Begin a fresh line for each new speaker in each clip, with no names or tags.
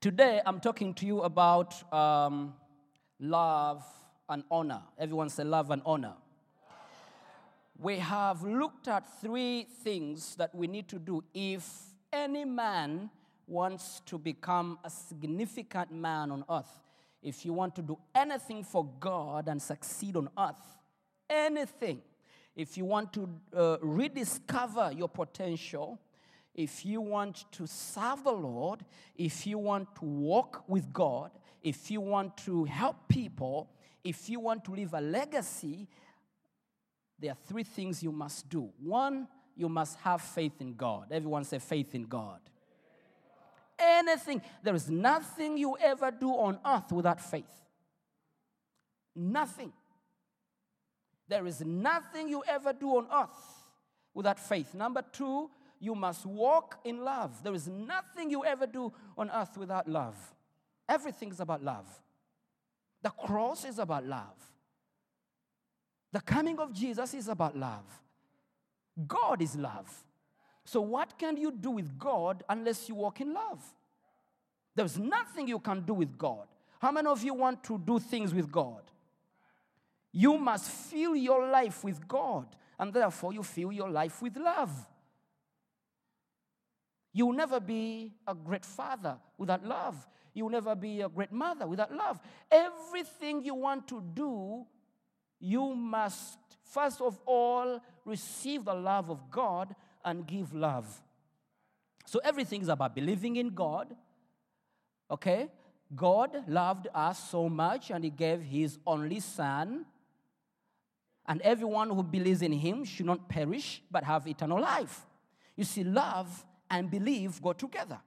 Today, I'm talking to you about um, love and honor. Everyone say love and honor. We have looked at three things that we need to do if any man wants to become a significant man on earth. If you want to do anything for God and succeed on earth, anything. If you want to uh, rediscover your potential, if you want to serve the Lord, if you want to walk with God, if you want to help people, if you want to leave a legacy, there are three things you must do. One, you must have faith in God. Everyone say faith in God. Anything, there is nothing you ever do on earth without faith. Nothing. There is nothing you ever do on earth without faith. Number two, you must walk in love. There is nothing you ever do on earth without love. Everything is about love. The cross is about love. The coming of Jesus is about love. God is love. So, what can you do with God unless you walk in love? There's nothing you can do with God. How many of you want to do things with God? You must fill your life with God, and therefore you fill your life with love. You'll never be a great father without love. You'll never be a great mother without love. Everything you want to do, you must, first of all, receive the love of God and give love. So everything is about believing in God. Okay? God loved us so much and He gave His only Son. And everyone who believes in Him should not perish but have eternal life. You see, love and believe go together.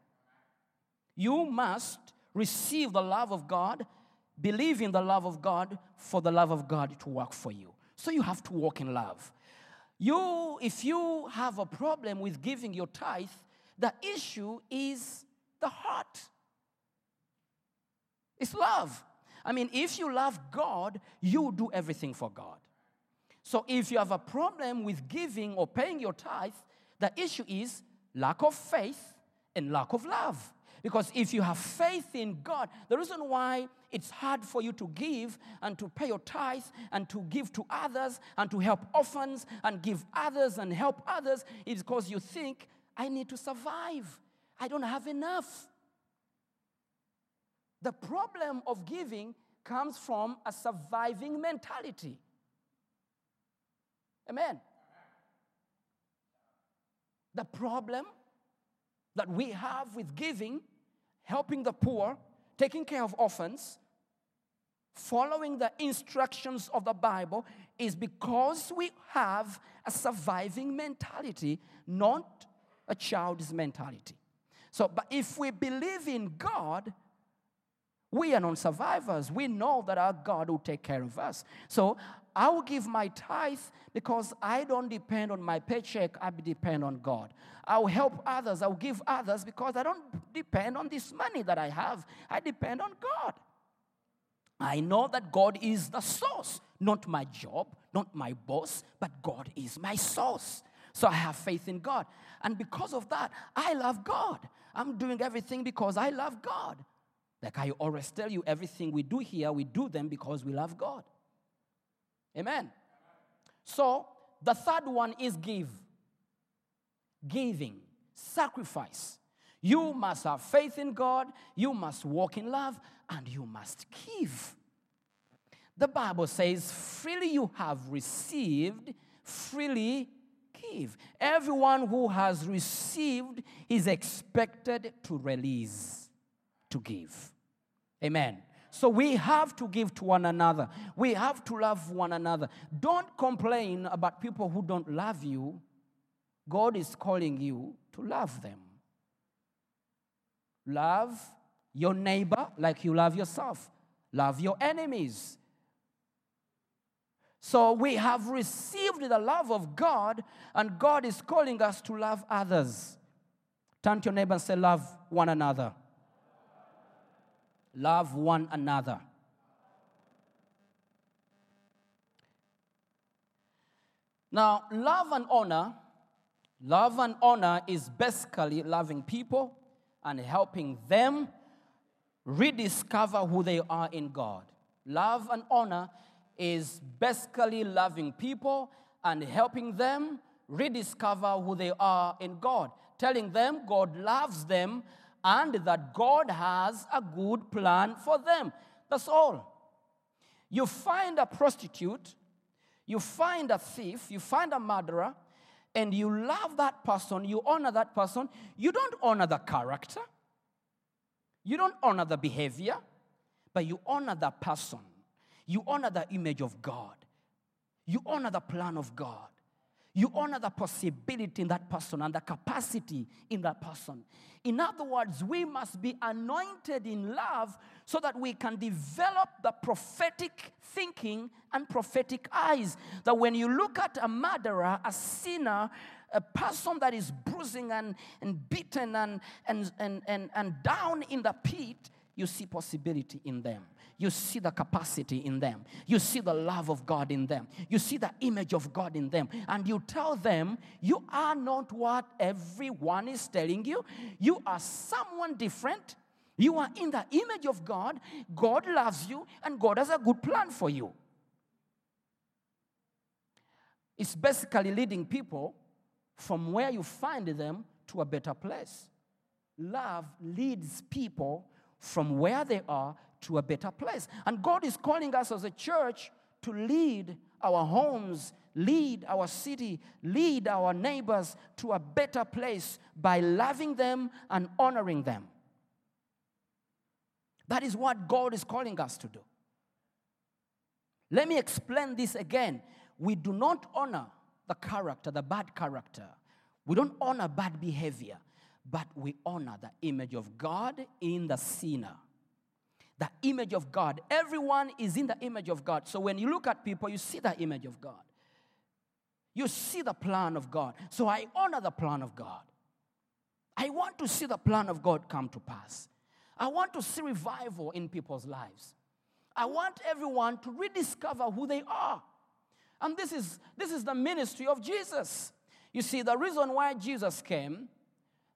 You must receive the love of God, believe in the love of God for the love of God to work for you. So you have to walk in love. You, if you have a problem with giving your tithe, the issue is the heart. It's love. I mean, if you love God, you do everything for God. So if you have a problem with giving or paying your tithe, the issue is lack of faith and lack of love. Because if you have faith in God, the reason why it's hard for you to give and to pay your tithes and to give to others and to help orphans and give others and help others is because you think, I need to survive. I don't have enough. The problem of giving comes from a surviving mentality. Amen. The problem that we have with giving, helping the poor, taking care of orphans, following the instructions of the Bible is because we have a surviving mentality, not a child's mentality. So, but if we believe in God, we are non survivors. We know that our God will take care of us. So I will give my tithe because I don't depend on my paycheck, I depend on God. I will help others, I will give others because I don't depend on this money that I have, I depend on God. I know that God is the source, not my job, not my boss, but God is my source. So I have faith in God. And because of that, I love God. I'm doing everything because I love God. Like I always tell you, everything we do here, we do them because we love God. Amen. So the third one is give. Giving, sacrifice. You must have faith in God, you must walk in love, and you must give. The Bible says, freely you have received, freely give. Everyone who has received is expected to release, to give. Amen. So we have to give to one another. We have to love one another. Don't complain about people who don't love you. God is calling you to love them. Love your neighbor like you love yourself. Love your enemies. So we have received the love of God, and God is calling us to love others. Turn to your neighbor and say, Love one another. Love one another. Now, love and honor, love and honor is basically loving people and helping them rediscover who they are in God. Love and honor is basically loving people and helping them rediscover who they are in God, telling them God loves them and that God has a good plan for them. That's all. You find a prostitute, you find a thief, you find a murderer, and you love that person, you honor that person. You don't honor the character, you don't honor the behavior, but you honor the person. You honor the image of God. You honor the plan of God. You honor the possibility in that person and the capacity in that person. In other words, we must be anointed in love so that we can develop the prophetic thinking and prophetic eyes. That when you look at a murderer, a sinner, a person that is bruising and, and beaten and, and, and, and, and down in the pit, you see possibility in them. You see the capacity in them. You see the love of God in them. You see the image of God in them. And you tell them, you are not what everyone is telling you. You are someone different. You are in the image of God. God loves you, and God has a good plan for you. It's basically leading people from where you find them to a better place. Love leads people from where they are to a better place. And God is calling us as a church to lead our homes, lead our city, lead our neighbors to a better place by loving them and honoring them. That is what God is calling us to do. Let me explain this again. We do not honor the character, the bad character. We don't honor bad behavior, but we honor the image of God in the sinner. The image of God. Everyone is in the image of God. So when you look at people, you see the image of God. You see the plan of God. So I honor the plan of God. I want to see the plan of God come to pass. I want to see revival in people's lives. I want everyone to rediscover who they are. And this is, this is the ministry of Jesus. You see, the reason why Jesus came,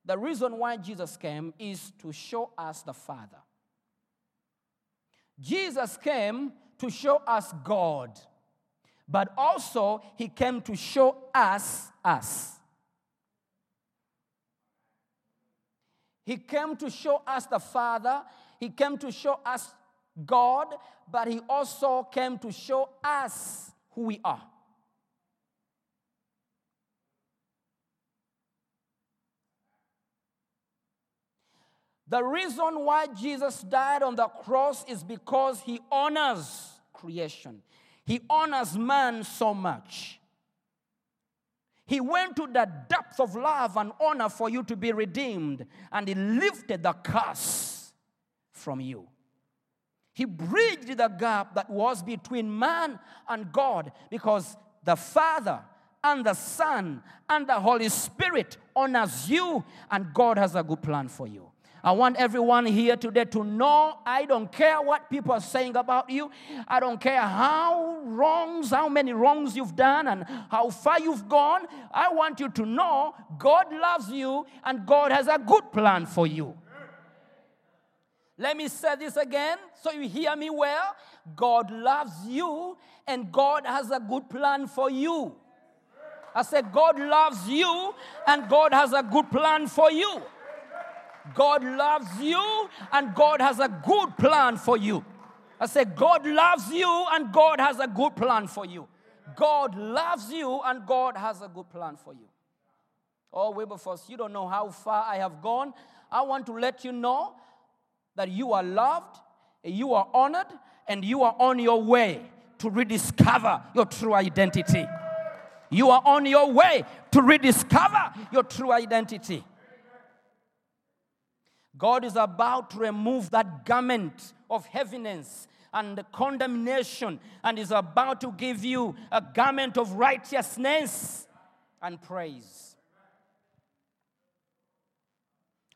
the reason why Jesus came is to show us the Father. Jesus came to show us God, but also he came to show us us. He came to show us the Father, he came to show us God, but he also came to show us who we are. The reason why Jesus died on the cross is because he honors creation. He honors man so much. He went to the depth of love and honor for you to be redeemed, and he lifted the curse from you. He bridged the gap that was between man and God because the Father and the Son and the Holy Spirit honors you, and God has a good plan for you. I want everyone here today to know I don't care what people are saying about you. I don't care how wrongs, how many wrongs you've done and how far you've gone. I want you to know God loves you and God has a good plan for you. Let me say this again so you hear me well. God loves you and God has a good plan for you. I said, God loves you and God has a good plan for you. God loves you and God has a good plan for you. I say, God loves you and God has a good plan for you. God loves you and God has a good plan for you. Oh, Wilberforce, you don't know how far I have gone. I want to let you know that you are loved, you are honored, and you are on your way to rediscover your true identity. You are on your way to rediscover your true identity. God is about to remove that garment of heaviness and condemnation and is about to give you a garment of righteousness and praise.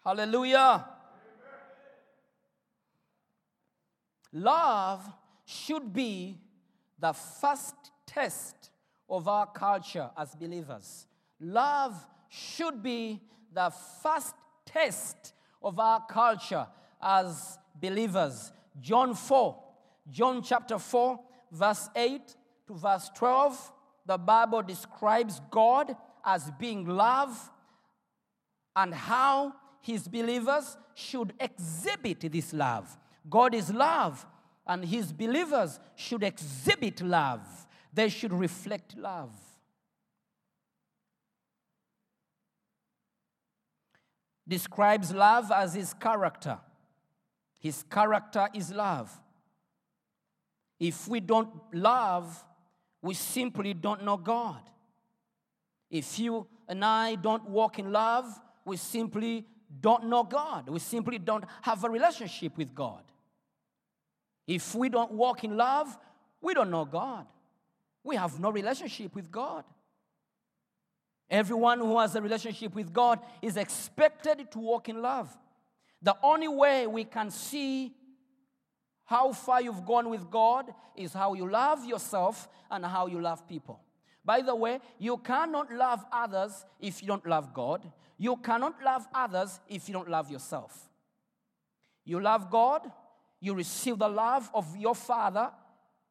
Hallelujah. Love should be the first test of our culture as believers. Love should be the first test of our culture as believers. John 4, John chapter 4, verse 8 to verse 12, the Bible describes God as being love and how his believers should exhibit this love. God is love, and his believers should exhibit love. They should reflect love. Describes love as his character. His character is love. If we don't love, we simply don't know God. If you and I don't walk in love, we simply don't know God. We simply don't have a relationship with God. If we don't walk in love, we don't know God. We have no relationship with God. Everyone who has a relationship with God is expected to walk in love. The only way we can see how far you've gone with God is how you love yourself and how you love people. By the way, you cannot love others if you don't love God. You cannot love others if you don't love yourself. You love God, you receive the love of your Father,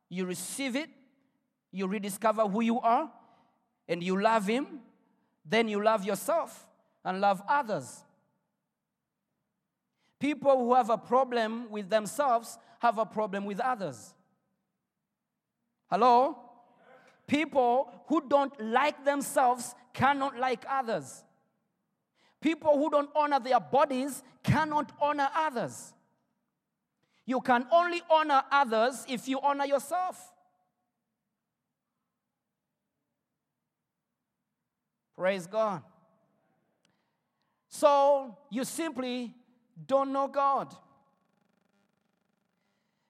you receive it, you rediscover who you are, and you love Him, then you love yourself and love others. People who have a problem with themselves have a problem with others. Hello? People who don't like themselves cannot like others. People who don't honor their bodies cannot honor others. You can only honor others if you honor yourself. Praise God. So you simply don't know God.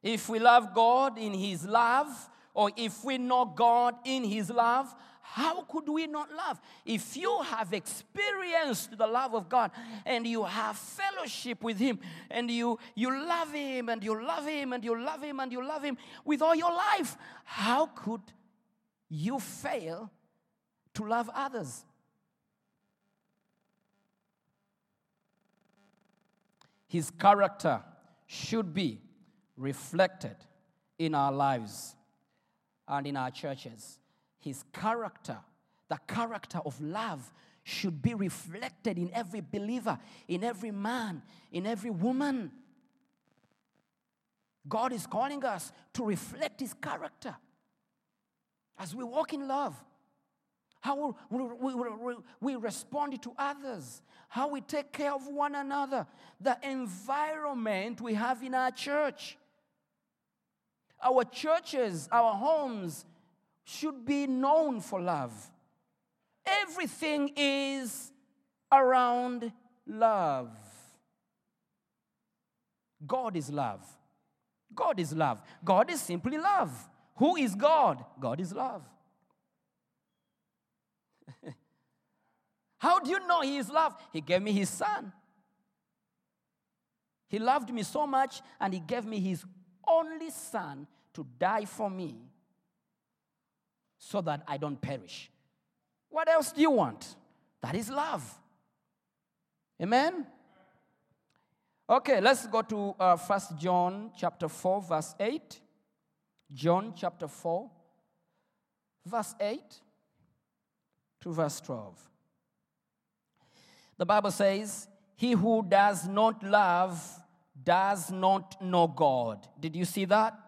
If we love God in His love, or if we know God in His love, how could we not love? If you have experienced the love of God and you have fellowship with Him and you, you love Him and you love Him and you love Him and you love Him with all your life, how could you fail to love others? His character should be reflected in our lives and in our churches. His character, the character of love, should be reflected in every believer, in every man, in every woman. God is calling us to reflect His character as we walk in love. How we, we, we, respond to others, how we take care of one another, the environment we have in our church. Our churches, our homes should be known for love. Everything is around love. God is love. God is love. God is simply love. Who is God? God is love. How do you know He is love? He gave me His Son. He loved me so much and He gave me His only Son to die for me so that I don't perish. What else do you want? That is love. Amen? Okay, let's go to uh, 1 John chapter 4, verse 8. John chapter 4, verse 8 to verse 12. The Bible says, He who does not love does not know God. Did you see that?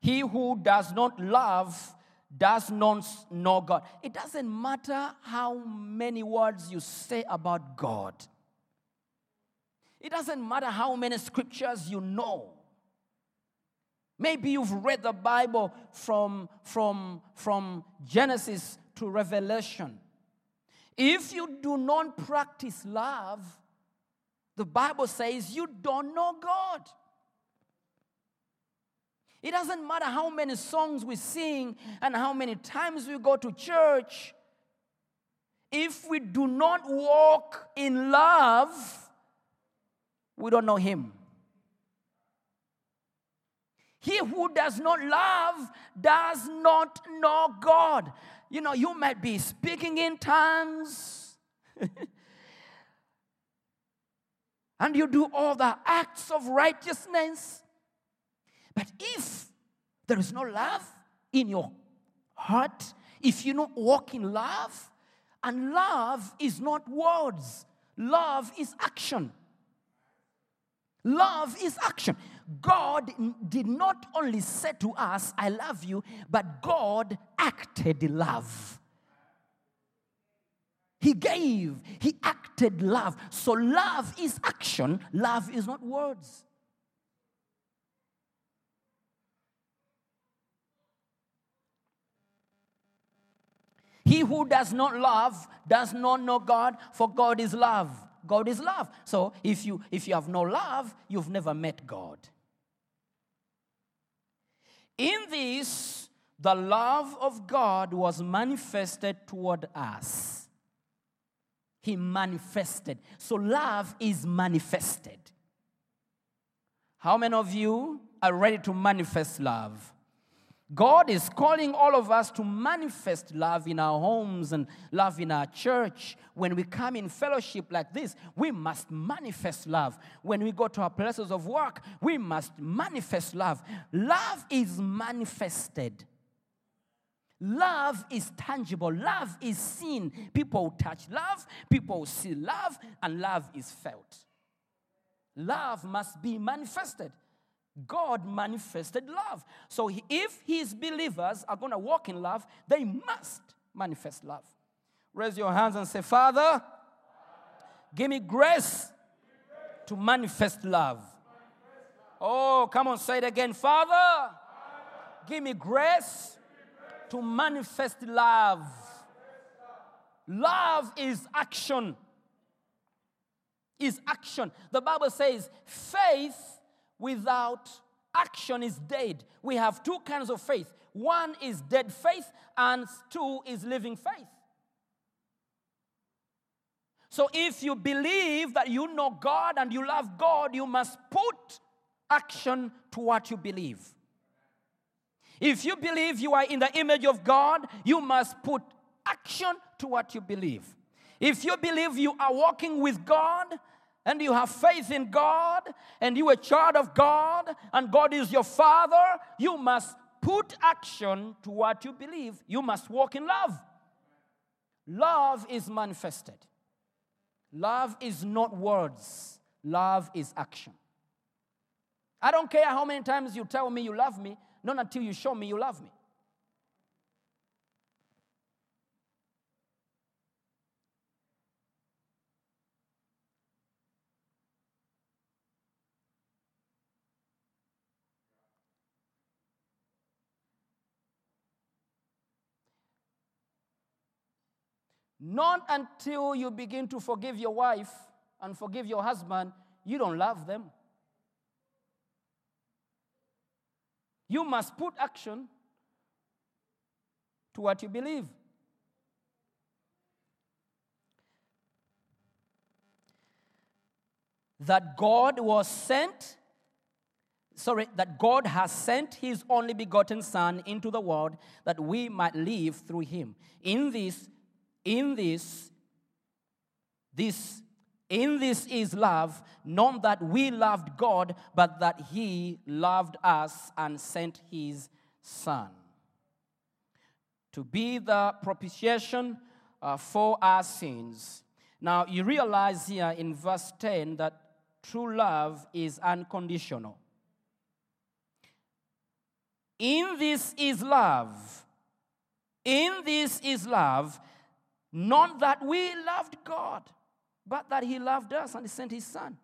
He who does not love does not know God. It doesn't matter how many words you say about God, it doesn't matter how many scriptures you know. Maybe you've read the Bible from, from, from Genesis to Revelation. If you do not practice love, the Bible says you don't know God. It doesn't matter how many songs we sing and how many times we go to church. If we do not walk in love, we don't know Him. He who does not love does not know God. You know, you might be speaking in tongues. and you do all the acts of righteousness. But if there is no love in your heart, if you don't walk in love, and love is not words, love is action. Love is action. God did not only say to us, I love you, but God acted love. He gave, He acted love. So love is action, love is not words. He who does not love does not know God, for God is love. God is love. So if you if you have no love, you've never met God. In this, the love of God was manifested toward us. He manifested. So love is manifested. How many of you are ready to manifest love? God is calling all of us to manifest love in our homes and love in our church. When we come in fellowship like this, we must manifest love. When we go to our places of work, we must manifest love. Love is manifested. Love is tangible. Love is seen. People touch love, people see love, and love is felt. Love must be manifested. God manifested love. So if his believers are going to walk in love, they must manifest love. Raise your hands and say, Father, give me grace to manifest love. Oh, come on, say it again. Father, give me grace to manifest love. Love is action. Is action. The Bible says faith without action is dead. We have two kinds of faith. One is dead faith, and two is living faith. So if you believe that you know God and you love God, you must put action to what you believe. If you believe you are in the image of God, you must put action to what you believe. If you believe you are walking with God and you have faith in God and you are a child of God and God is your father, you must put action to what you believe. You must walk in love. Love is manifested. Love is not words, love is action. I don't care how many times you tell me you love me, not until you show me you love me. Not until you begin to forgive your wife and forgive your husband, you don't love them. You must put action to what you believe. That God was sent, sorry, that God has sent his only begotten Son into the world that we might live through him. In this, in this, this, in this is love, not that we loved God, but that He loved us and sent His Son to be the propitiation uh, for our sins. Now, you realize here in verse 10 that true love is unconditional. In this is love. In this is love, not that we loved God, but that He loved us and He sent His Son.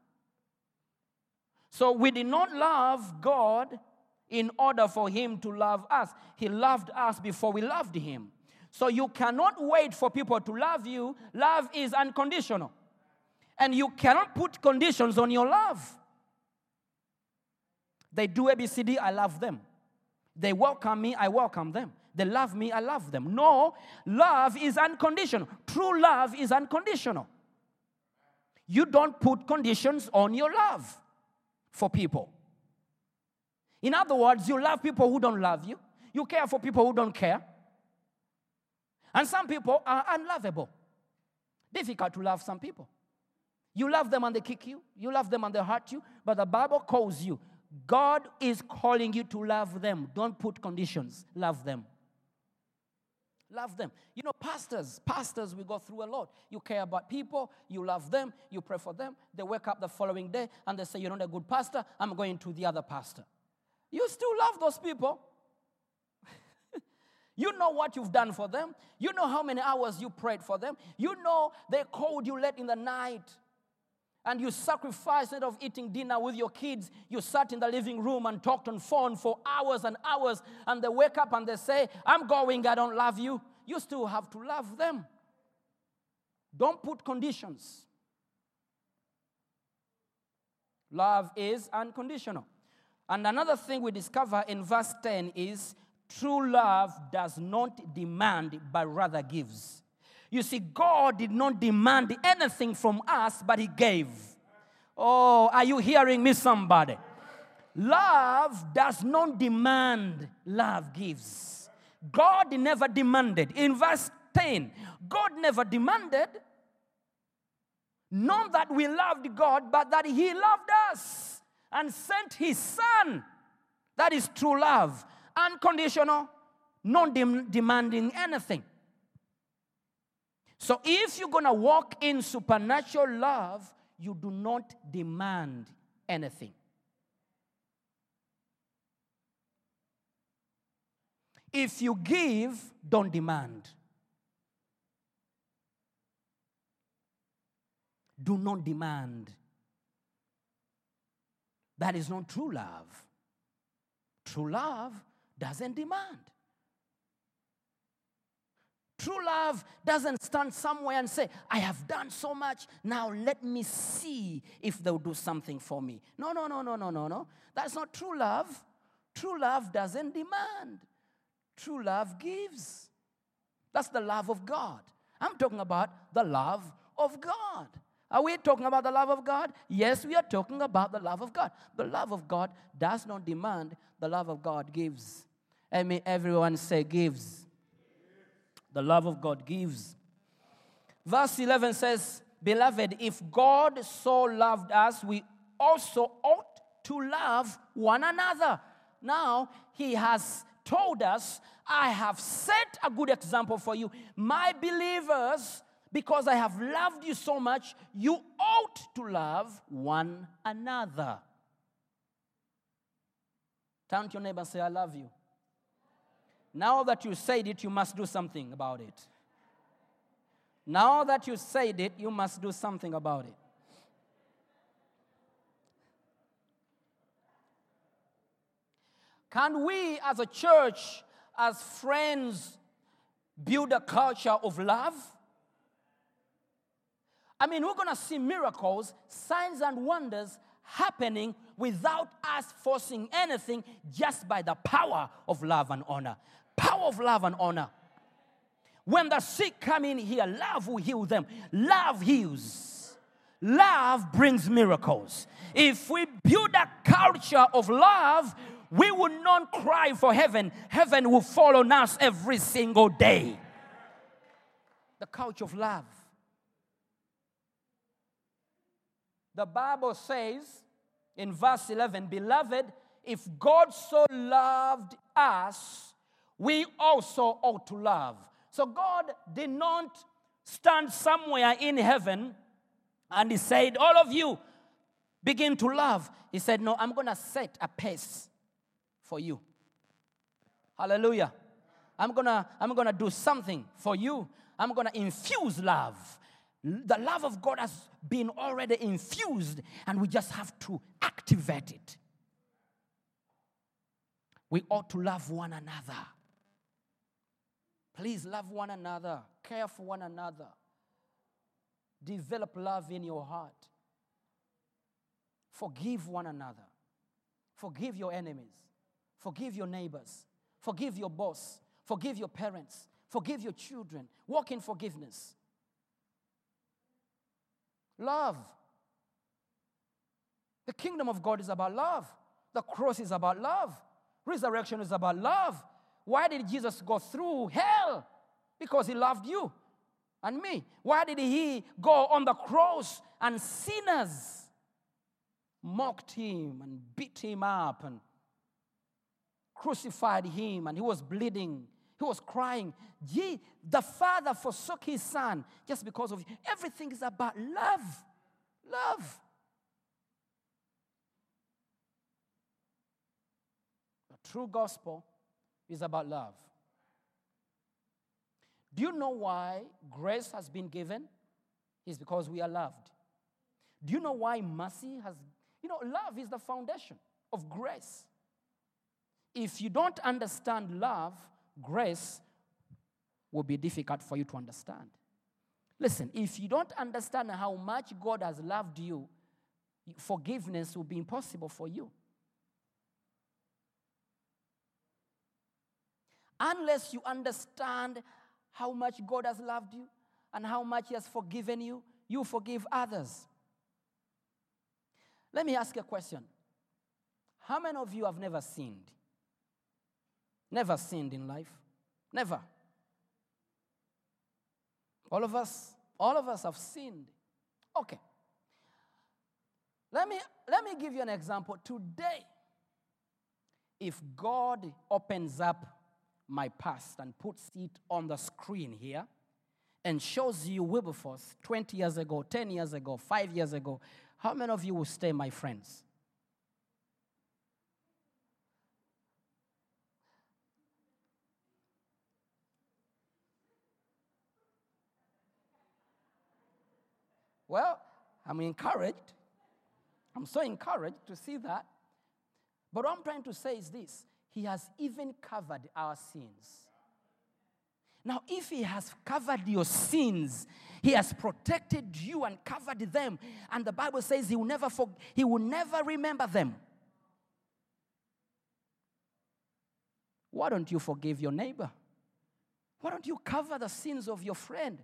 So we did not love God in order for Him to love us. He loved us before we loved Him. So you cannot wait for people to love you. Love is unconditional. And you cannot put conditions on your love. They do ABCD, I love them. They welcome me, I welcome them. They love me, I love them. No, love is unconditional. True love is unconditional. You don't put conditions on your love for people. In other words, you love people who don't love you, you care for people who don't care. And some people are unlovable. Difficult to love some people. You love them and they kick you, you love them and they hurt you, but the Bible calls you. God is calling you to love them. Don't put conditions, love them. Love them. You know, pastors, pastors, we go through a lot. You care about people, you love them, you pray for them. They wake up the following day and they say, You're not a good pastor, I'm going to the other pastor. You still love those people. you know what you've done for them. You know how many hours you prayed for them. You know they called you late in the night and you sacrificed instead of eating dinner with your kids. You sat in the living room and talked on phone for hours and hours and they wake up and they say i'm going i don't love you. You still have to love them. Don't put conditions. Love is unconditional. And another thing we discover in verse 10 is true love does not demand but rather gives you see, God did not demand anything from us, but He gave. Oh, are you hearing me, somebody? Love does not demand, love gives. God never demanded. In verse 10, God never demanded, not that we loved God, but that He loved us and sent His Son. That is true love. Unconditional, non demanding anything. So if you're going to walk in supernatural love, you do not demand anything. If you give, don't demand. Do not demand. That is not true love. True love doesn't demand. True love doesn't stand somewhere and say, I have done so much, now let me see if they'll do something for me. No, no, no, no, no, no, no. That's not true love. True love doesn't demand, true love gives. That's the love of God. I'm talking about the love of God. Are we talking about the love of God? Yes, we are talking about the love of God. The love of God does not demand, the love of God gives. I may everyone say, gives. The love of God gives. Verse 11 says, Beloved, if God so loved us, we also ought to love one another. Now, He has told us, I have set a good example for you. My believers, because I have loved you so much, you ought to love one another. Turn to your neighbor and say, I love you. Now that you said it, you must do something about it. Now that you said it, you must do something about it. Can we, as a church, as friends, build a culture of love? I mean, we're going to see miracles, signs, and wonders happening without us forcing anything just by the power of love and honor. Power of love and honor. When the sick come in here, love will heal them. Love heals. Love brings miracles. If we build a culture of love, we will not cry for heaven. Heaven will fall on us every single day. The culture of love. The Bible says in verse 11, Beloved, if God so loved us, we also ought to love. So God did not stand somewhere in heaven and He said, All of you begin to love. He said, No, I'm going to set a pace for you. Hallelujah. I'm gonna, I'm gonna do something for you. I'm gonna infuse love. The love of God has been already infused, and we just have to activate it. We ought to love one another. Please love one another, care for one another. develop love in your heart. Forgive one another. Forgive your enemies. Forgive your neighbors. Forgive your boss. Forgive your parents. Forgive your children. Walk in forgiveness. Love. The kingdom of God is about love. The cross is about love. Resurrection is about love. Why did Jesus go through hell? Because he loved you and me. Why did he go on the cross and sinners mocked him and beat him up and crucified him and he was bleeding? He was crying. The father forsook his son just because of you. Everything is about love. Love. The true gospel is about love. Do you know why grace has been given? It's because we are loved. Do you know why mercy has, you know, love is the foundation of grace. If you don't understand love, grace will be difficult for you to understand. Listen, if you don't understand how much God has loved you, forgiveness will be impossible for you. Unless you understand how much God has loved you and how much He has forgiven you, you forgive others. Let me ask you a question. How many of you have never sinned? Never sinned in life? Never. All of us, all of us have sinned. Okay. Let me let me give you an example. Today, if God opens up my past and puts it on the screen here and shows you Wilberforce 20 years ago, 10 years ago, 5 years ago, how many of you will stay my friends? Well, I'm encouraged. I'm so encouraged to see that. But what I'm trying to say is this He has even covered our sins. Now, if He has covered your sins, He has protected you and covered them. And the Bible says He will never, for, he will never remember them. Why don't you forgive your neighbor? Why don't you cover the sins of your friend?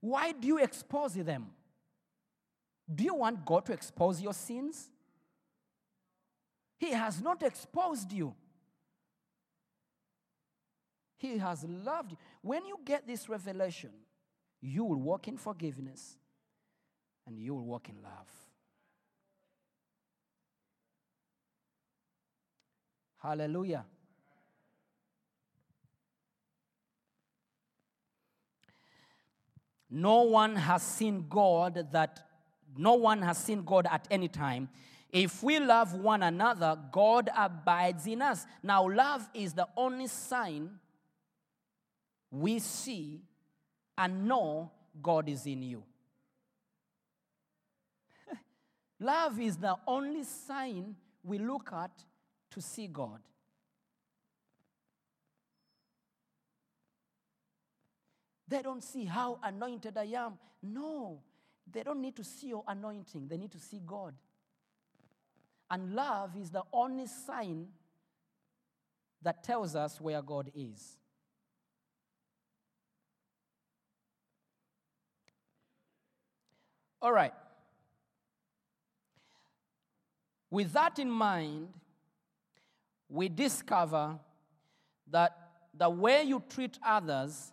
Why do you expose them? Do you want God to expose your sins? He has not exposed you. He has loved you. When you get this revelation, you will walk in forgiveness and you will walk in love. Hallelujah. No one has seen God that no one has seen God at any time. If we love one another, God abides in us. Now, love is the only sign we see and know God is in you. love is the only sign we look at to see God. They don't see how anointed I am. No, they don't need to see your anointing, they need to see God. And love is the only sign that tells us where God is. All right. With that in mind, we discover that the way you treat others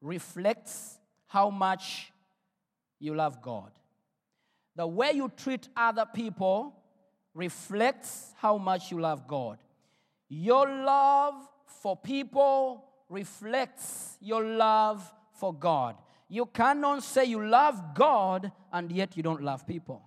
reflects how much you love God. The way you treat other people reflects how much you love God. Your love for people reflects your love for God. You cannot say you love God and yet you don't love people.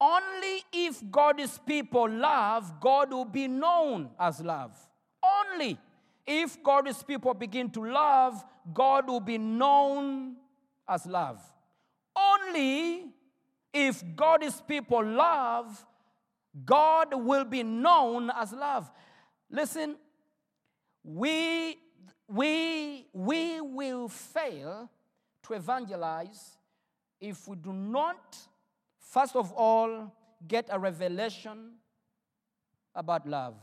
Only if God's people love, God will be known as love. Only if God's people begin to love, God will be known as love. Only if God's people love, God will be known as love. Listen, we we, we will fail to evangelize if we do not, first of all, get a revelation about love.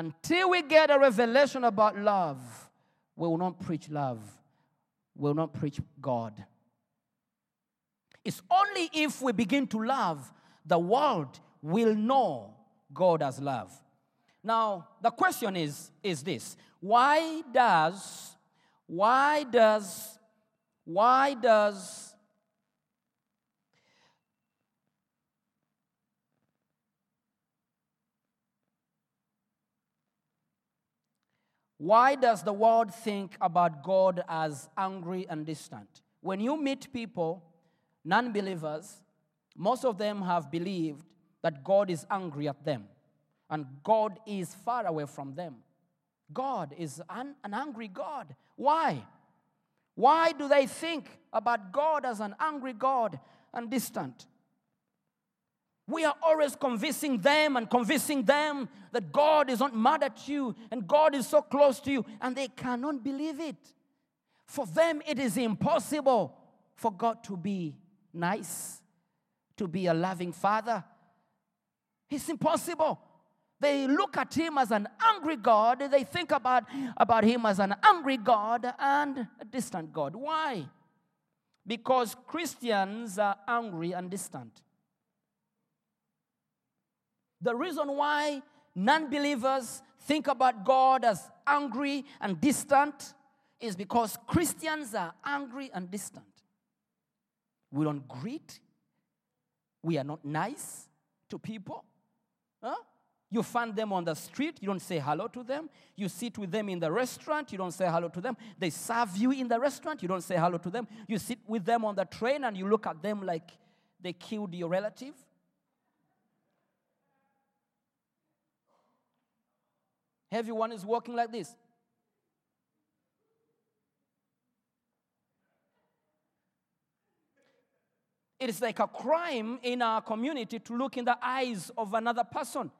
Until we get a revelation about love, we will not preach love. We will not preach God. It's only if we begin to love, the world will know God as love. Now, the question is, is this why does, why does, why does Why does the world think about God as angry and distant? When you meet people, non believers, most of them have believed that God is angry at them and God is far away from them. God is an, an angry God. Why? Why do they think about God as an angry God and distant? We are always convincing them and convincing them that God is not mad at you and God is so close to you, and they cannot believe it. For them, it is impossible for God to be nice, to be a loving father. It's impossible. They look at him as an angry God. They think about, about him as an angry God and a distant God. Why? Because Christians are angry and distant. The reason why non believers think about God as angry and distant is because Christians are angry and distant. We don't greet, we are not nice to people. Huh? You find them on the street, you don't say hello to them. You sit with them in the restaurant, you don't say hello to them. They serve you in the restaurant, you don't say hello to them. You sit with them on the train and you look at them like they killed your relative. Everyone is walking like this. It is like a crime in our community to look in the eyes of another person.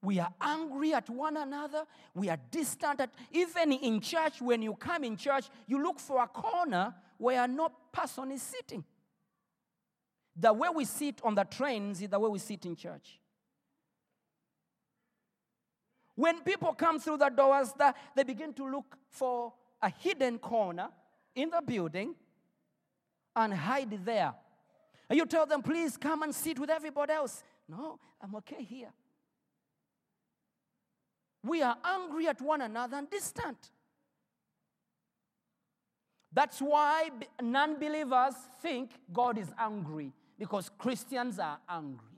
We are angry at one another. We are distant. At, even in church, when you come in church, you look for a corner where no person is sitting. The way we sit on the trains is the way we sit in church. When people come through the doors, the- they begin to look for a hidden corner in the building and hide there. And you tell them, please come and sit with everybody else. No, I'm okay here. We are angry at one another and distant. That's why non believers think God is angry because Christians are angry.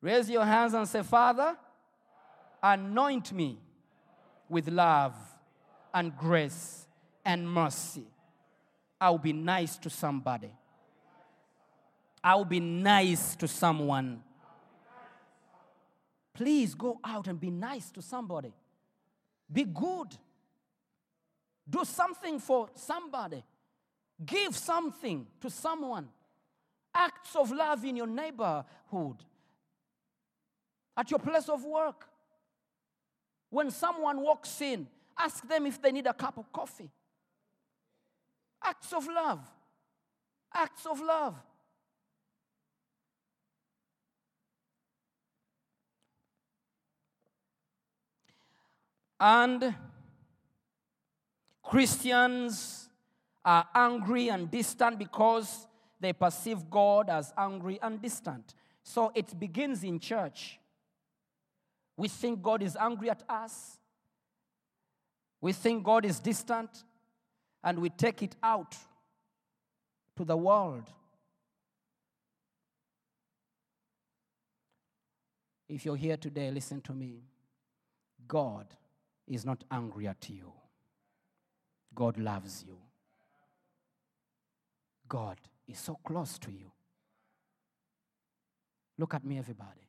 Raise your hands and say, Father, anoint me with love and grace and mercy. I'll be nice to somebody. I'll be nice to someone. Please go out and be nice to somebody. Be good. Do something for somebody. Give something to someone. Acts of love in your neighborhood, at your place of work. When someone walks in, ask them if they need a cup of coffee. Acts of love. Acts of love. And Christians are angry and distant because they perceive God as angry and distant. So it begins in church. We think God is angry at us. We think God is distant. And we take it out to the world. If you're here today, listen to me. God is not angry at you. God loves you. God is so close to you. Look at me, everybody.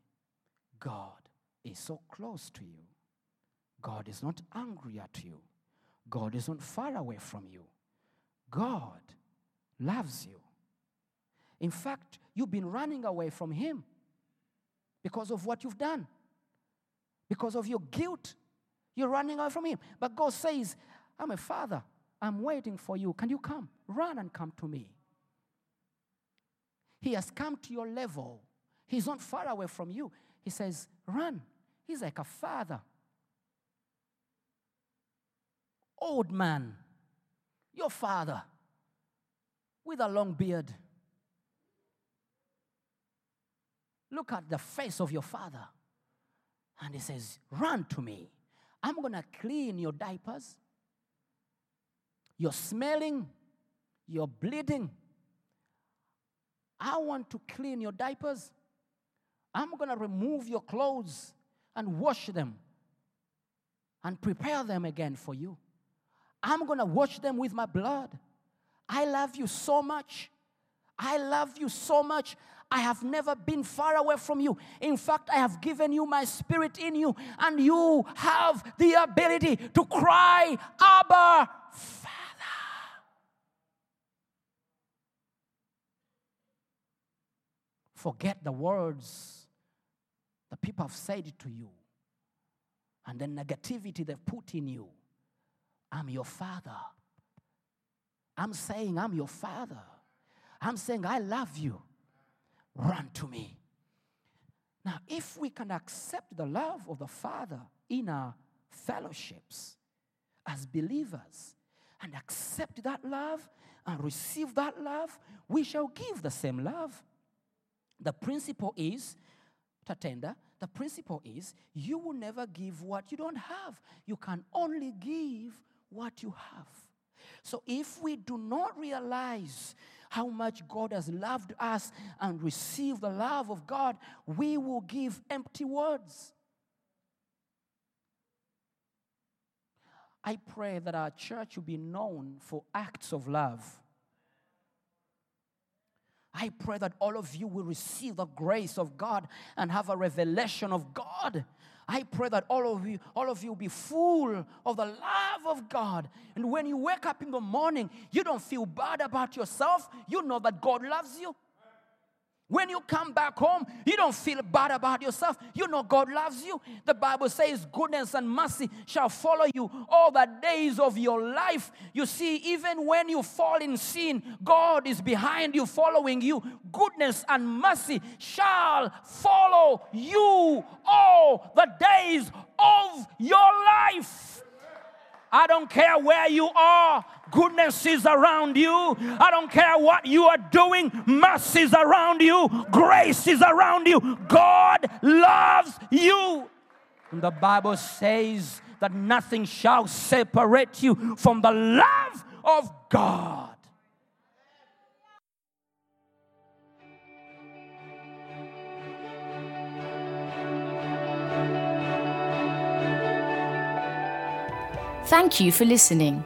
God is so close to you. God is not angry at you. God is not far away from you. God loves you. In fact, you've been running away from Him because of what you've done, because of your guilt. You're running away from Him. But God says, I'm a father. I'm waiting for you. Can you come? Run and come to me. He has come to your level. He's not far away from you. He says, Run. He's like a father. Old man, your father, with a long beard. Look at the face of your father. And he says, Run to me. I'm going to clean your diapers. You're smelling, you're bleeding. I want to clean your diapers. I'm going to remove your clothes and wash them and prepare them again for you. I'm going to wash them with my blood. I love you so much. I love you so much. I have never been far away from you. In fact, I have given you my spirit in you, and you have the ability to cry, Abba, Father. Forget the words people have said to you and the negativity they've put in you. I'm your father. I'm saying, I'm your father. I'm saying, I love you. Run to me. Now, if we can accept the love of the Father in our fellowships as believers and accept that love and receive that love, we shall give the same love. The principle is, Tatenda, the principle is you will never give what you don't have. You can only give what you have. So if we do not realize how much God has loved us and receive the love of God, we will give empty words. I pray that our church will be known for acts of love. I pray that all of you will receive the grace of God and have a revelation of God. I pray that all of you, all of you will be full of the love of God. And when you wake up in the morning, you don't feel bad about yourself. You know that God loves you. When you come back home, you don't feel bad about yourself. You know God loves you. The Bible says, Goodness and mercy shall follow you all the days of your life. You see, even when you fall in sin, God is behind you, following you. Goodness and mercy shall follow you all the days of your life. I don't care where you are, goodness is around you. I don't care what you are doing, mercy is around you, grace is around you. God loves you. And the Bible says that nothing shall separate you from the love of God.
Thank you for listening.